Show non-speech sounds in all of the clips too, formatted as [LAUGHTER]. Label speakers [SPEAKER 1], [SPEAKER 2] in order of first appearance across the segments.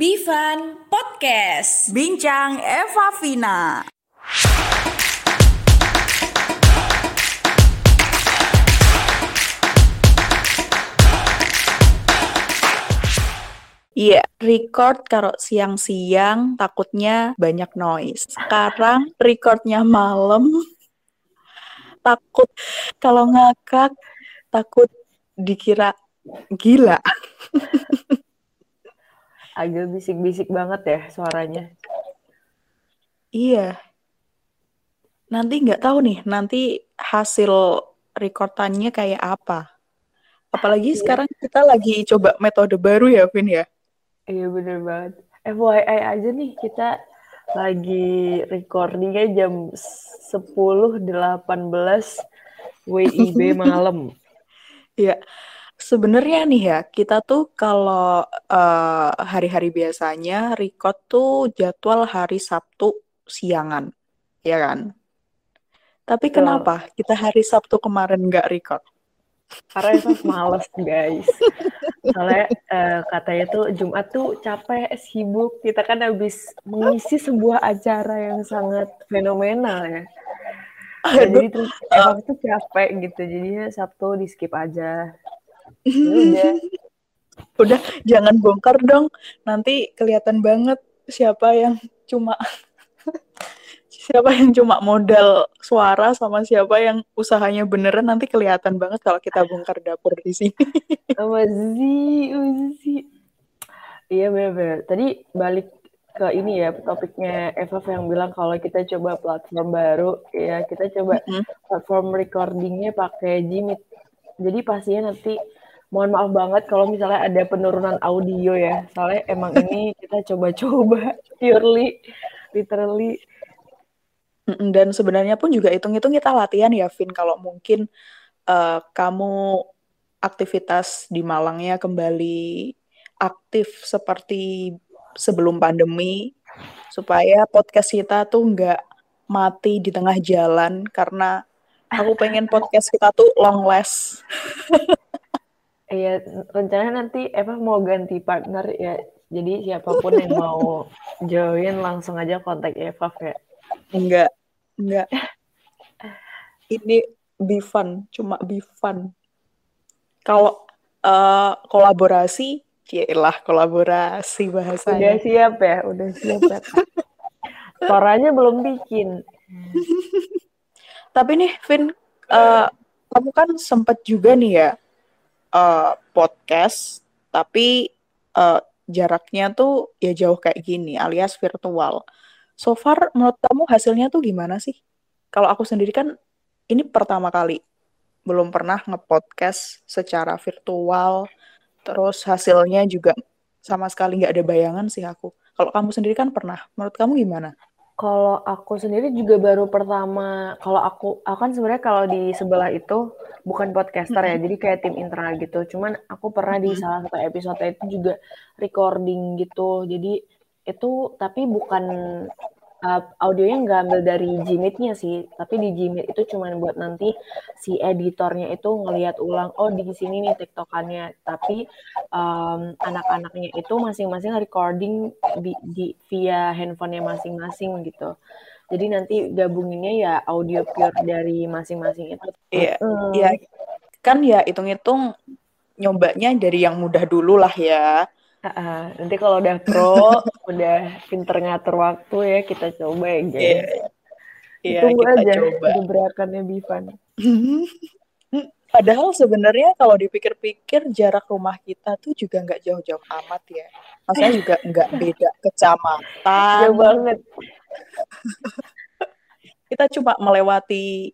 [SPEAKER 1] Bivan Podcast.
[SPEAKER 2] Bincang Eva Vina. Iya, record kalau siang-siang takutnya banyak noise. Sekarang recordnya malam, takut kalau ngakak, takut dikira gila. [LAUGHS]
[SPEAKER 3] Agak bisik-bisik banget ya suaranya.
[SPEAKER 2] Iya. Nanti nggak tahu nih, nanti hasil rekordannya kayak apa. Apalagi sekarang kita lagi coba metode baru ya, Vin ya.
[SPEAKER 3] Iya bener banget. FYI aja nih kita lagi recordingnya jam 10.18 WIB [LAUGHS] malam.
[SPEAKER 2] Iya. Sebenarnya nih ya, kita tuh kalau eh, hari-hari biasanya record tuh jadwal hari Sabtu siangan, ya kan? Tapi
[SPEAKER 3] Betul.
[SPEAKER 2] kenapa kita hari Sabtu kemarin nggak record?
[SPEAKER 3] Karena itu males guys. Soalnya eh, katanya tuh Jumat tuh capek, sibuk. Kita kan habis mengisi sebuah acara yang sangat fenomenal ya. Nah,
[SPEAKER 2] Aduh,
[SPEAKER 3] jadi terus emang tuh capek gitu. Jadinya Sabtu di skip aja. Udah.
[SPEAKER 2] udah jangan bongkar dong. Nanti kelihatan banget siapa yang cuma siapa yang cuma modal suara sama siapa yang usahanya beneran nanti kelihatan banget kalau kita bongkar dapur di sini.
[SPEAKER 3] Uzi, Uzi. Iya bener-bener. Tadi balik ke ini ya topiknya Eva yang bilang kalau kita coba platform baru ya kita coba
[SPEAKER 2] Mm-mm.
[SPEAKER 3] platform recordingnya pakai Jimit. Jadi pastinya nanti mohon maaf banget kalau misalnya ada penurunan audio ya. Soalnya emang ini kita coba-coba [LAUGHS] purely literally
[SPEAKER 2] Dan sebenarnya pun juga hitung-hitung kita latihan ya, Vin. Kalau mungkin eh, kamu aktivitas di Malangnya kembali aktif seperti sebelum pandemi, supaya podcast kita tuh nggak mati di tengah jalan karena aku pengen podcast kita tuh long last. [LAUGHS]
[SPEAKER 3] Iya, rencananya nanti Eva mau ganti partner ya. Jadi siapa pun yang mau join langsung aja kontak Eva ya.
[SPEAKER 2] Enggak, enggak. Ini be fun, cuma be fun. Kalau eh, kolaborasi, lah kolaborasi
[SPEAKER 3] Udah
[SPEAKER 2] bahasanya.
[SPEAKER 3] siap ya, udah siap ya. Suaranya belum bikin.
[SPEAKER 2] Tapi nih, Vin, eh, kamu kan sempat juga nih ya eh, podcast, tapi eh, jaraknya tuh ya jauh kayak gini, alias virtual. So far, menurut kamu hasilnya tuh gimana sih? Kalau aku sendiri kan ini pertama kali, belum pernah nge-podcast secara virtual, terus hasilnya juga sama sekali nggak ada bayangan sih aku. Kalau kamu sendiri kan pernah, menurut kamu gimana?
[SPEAKER 3] Kalau aku sendiri juga baru pertama, kalau aku, aku kan sebenarnya kalau di sebelah itu bukan podcaster ya, jadi kayak tim internal gitu. Cuman aku pernah di salah satu episode itu juga recording gitu. Jadi itu tapi bukan uh, audionya nggak ambil dari Gmeet-nya sih, tapi di Gmeet itu cuman buat nanti si editornya itu ngelihat ulang, oh di sini nih tiktokannya. Tapi um, anak-anaknya itu masing-masing recording di, di via handphonenya masing-masing gitu. Jadi nanti gabunginnya ya audio pure dari masing-masing itu.
[SPEAKER 2] Iya,
[SPEAKER 3] Mm.
[SPEAKER 2] iya kan ya hitung-hitung nyobanya dari yang mudah dulu lah ya.
[SPEAKER 3] Ah. nanti kalau udah pro, [LAUGHS] udah pinter ngatur waktu ya kita coba ya
[SPEAKER 2] Iya,
[SPEAKER 3] guys.
[SPEAKER 2] iya
[SPEAKER 3] Tunggu
[SPEAKER 2] kita
[SPEAKER 3] aja
[SPEAKER 2] coba.
[SPEAKER 3] gebrakannya Bivan. [LAUGHS]
[SPEAKER 2] Padahal sebenarnya kalau dipikir-pikir jarak rumah kita tuh juga nggak jauh-jauh amat ya. Maksudnya juga nggak beda kecamatan.
[SPEAKER 3] Jauh banget. [LAUGHS]
[SPEAKER 2] Kita cuma melewati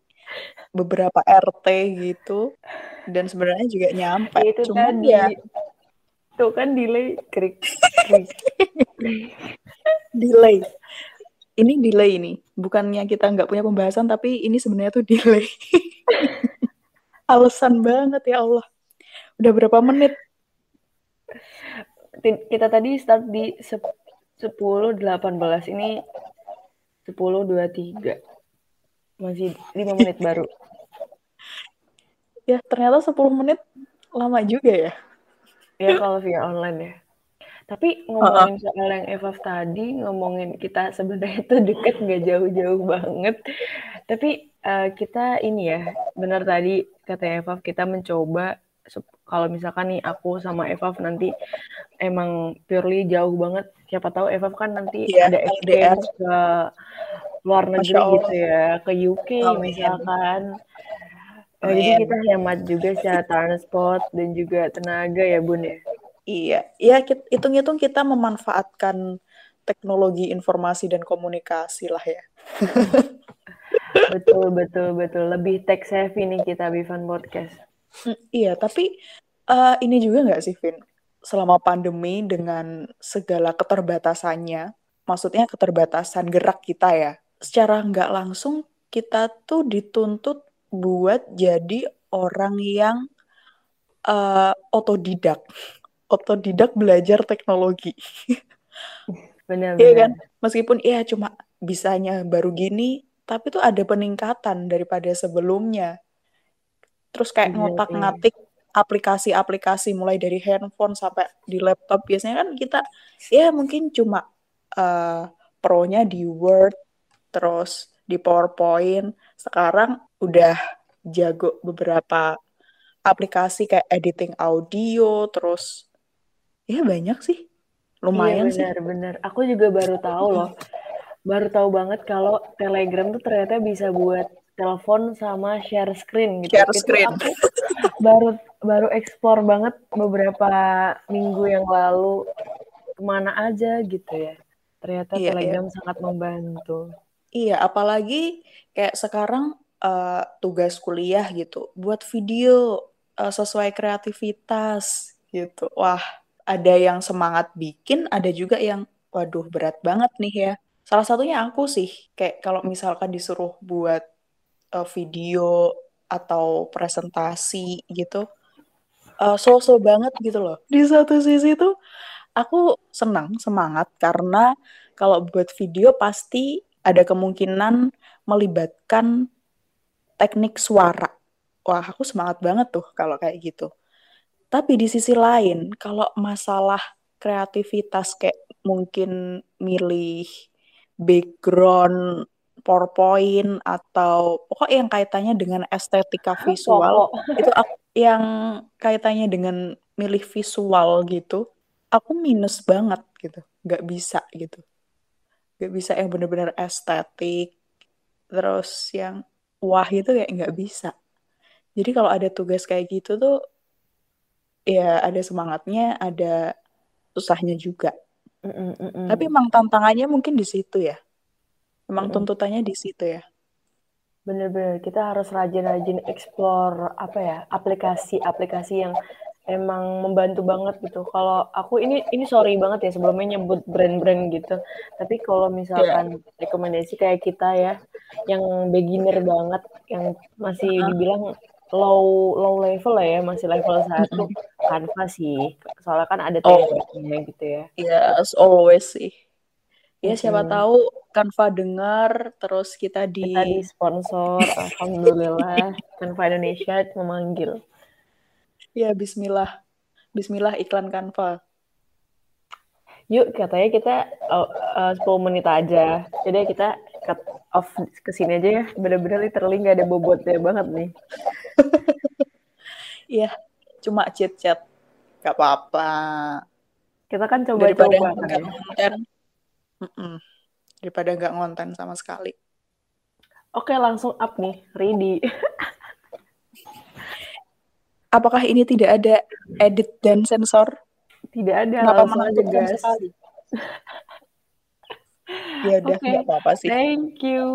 [SPEAKER 2] beberapa RT gitu. Dan sebenarnya juga nyampe.
[SPEAKER 3] Ya itu
[SPEAKER 2] Cuman
[SPEAKER 3] tadi.
[SPEAKER 2] ya
[SPEAKER 3] Tuh kan delay krik krik.
[SPEAKER 2] delay. Ini delay ini. Bukannya kita nggak punya pembahasan, tapi ini sebenarnya tuh delay. [LAUGHS] Alasan banget ya Allah. Udah berapa menit?
[SPEAKER 3] Kita tadi start di sep- 10.18 ini 10.23. Masih 5 menit baru. [LAUGHS]
[SPEAKER 2] Ya, ternyata 10 menit lama juga ya.
[SPEAKER 3] Ya kalau via online ya. Tapi ngomongin soal yang Evaf tadi, ngomongin kita sebenarnya itu deket nggak jauh-jauh banget. Tapi uh, kita ini ya, benar tadi kata Evaf kita mencoba kalau misalkan nih aku sama Evaf nanti emang purely jauh banget, siapa tahu Evaf kan nanti yeah, ada exchange ke luar negeri gitu ya, ke UK oh, misalkan. Oh, jadi kita hemat juga secara transport dan juga tenaga ya Bun ya.
[SPEAKER 2] Iya, ya hitung-hitung kita memanfaatkan teknologi informasi dan komunikasi lah ya. [LAUGHS]
[SPEAKER 3] betul, betul, betul. Lebih tech savvy nih kita Bivan Podcast.
[SPEAKER 2] Hmm, iya, tapi uh, ini juga nggak sih, Vin? Selama pandemi dengan segala keterbatasannya, maksudnya keterbatasan gerak kita ya, secara nggak langsung kita tuh dituntut buat jadi orang yang uh, otodidak otodidak belajar teknologi. [LAUGHS]
[SPEAKER 3] Benar,
[SPEAKER 2] Iya kan? Meskipun iya cuma bisanya baru gini, tapi tuh ada peningkatan daripada sebelumnya. Terus kayak ngotak-ngatik aplikasi-aplikasi mulai dari handphone sampai di laptop biasanya kan kita ya mungkin cuma uh, pro-nya di Word terus di PowerPoint sekarang udah jago beberapa aplikasi kayak editing audio terus ya banyak sih lumayan
[SPEAKER 3] iya, benar,
[SPEAKER 2] sih
[SPEAKER 3] benar aku juga baru tahu loh baru tahu banget kalau Telegram tuh ternyata bisa buat telepon sama share screen gitu.
[SPEAKER 2] Share screen. Aku
[SPEAKER 3] baru baru explore banget beberapa minggu yang lalu ke mana aja gitu ya. Ternyata iya, Telegram iya. sangat membantu.
[SPEAKER 2] Iya, apalagi kayak sekarang uh, tugas kuliah gitu, buat video uh, sesuai kreativitas gitu. Wah, ada yang semangat bikin, ada juga yang waduh berat banget nih ya. Salah satunya aku sih, kayak kalau misalkan disuruh buat uh, video atau presentasi gitu, uh, so-so banget gitu loh. Di satu sisi tuh aku senang, semangat karena kalau buat video pasti ada kemungkinan melibatkan teknik suara. Wah, aku semangat banget tuh kalau kayak gitu. Tapi di sisi lain, kalau masalah kreativitas kayak mungkin milih background PowerPoint atau pokok yang kaitannya dengan estetika visual itu aku, yang kaitannya dengan milih visual gitu aku minus banget gitu nggak bisa gitu nggak bisa yang bener-bener estetik terus yang wah itu kayak nggak bisa jadi kalau ada tugas kayak gitu tuh ya ada semangatnya, ada susahnya juga. Mm -mm, Tapi emang tantangannya mungkin di situ ya. Emang mm tuntutannya di situ ya.
[SPEAKER 3] Bener-bener kita harus rajin-rajin explore apa ya aplikasi-aplikasi yang emang membantu banget gitu. Kalau aku ini ini sorry banget ya sebelumnya nyebut brand-brand gitu. Tapi kalau misalkan yeah. rekomendasi kayak kita ya, yang beginner banget, yang masih dibilang low low level lah ya masih level satu Canva sih soalnya kan ada oh. tekniknya gitu ya
[SPEAKER 2] yes always sih ya hmm. siapa tahu Canva dengar terus kita di
[SPEAKER 3] kita di sponsor alhamdulillah Canva Indonesia memanggil
[SPEAKER 2] ya Bismillah Bismillah iklan Canva
[SPEAKER 3] yuk katanya kita oh, uh, 10 menit aja jadi kita cut off ke sini aja ya bener-bener literally nggak ada bobotnya banget nih [LAUGHS]
[SPEAKER 2] Iya, cuma chat-chat. Gak apa-apa.
[SPEAKER 3] Kita kan coba Daripada coba
[SPEAKER 2] kan ya. ngonten. Mm -mm. Daripada nggak ngonten sama sekali.
[SPEAKER 3] Oke, langsung up nih. Ready. [LAUGHS]
[SPEAKER 2] Apakah ini tidak ada edit dan sensor?
[SPEAKER 3] Tidak ada. Kenapa aja, guys. [LAUGHS]
[SPEAKER 2] ya udah, okay. apa-apa sih.
[SPEAKER 3] Thank you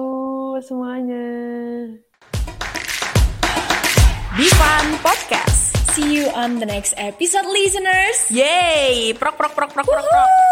[SPEAKER 3] semuanya.
[SPEAKER 1] Bivan Podcast. See you on the next episode, listeners.
[SPEAKER 2] Yay! Prok, prok, prok, prok, prok, prok.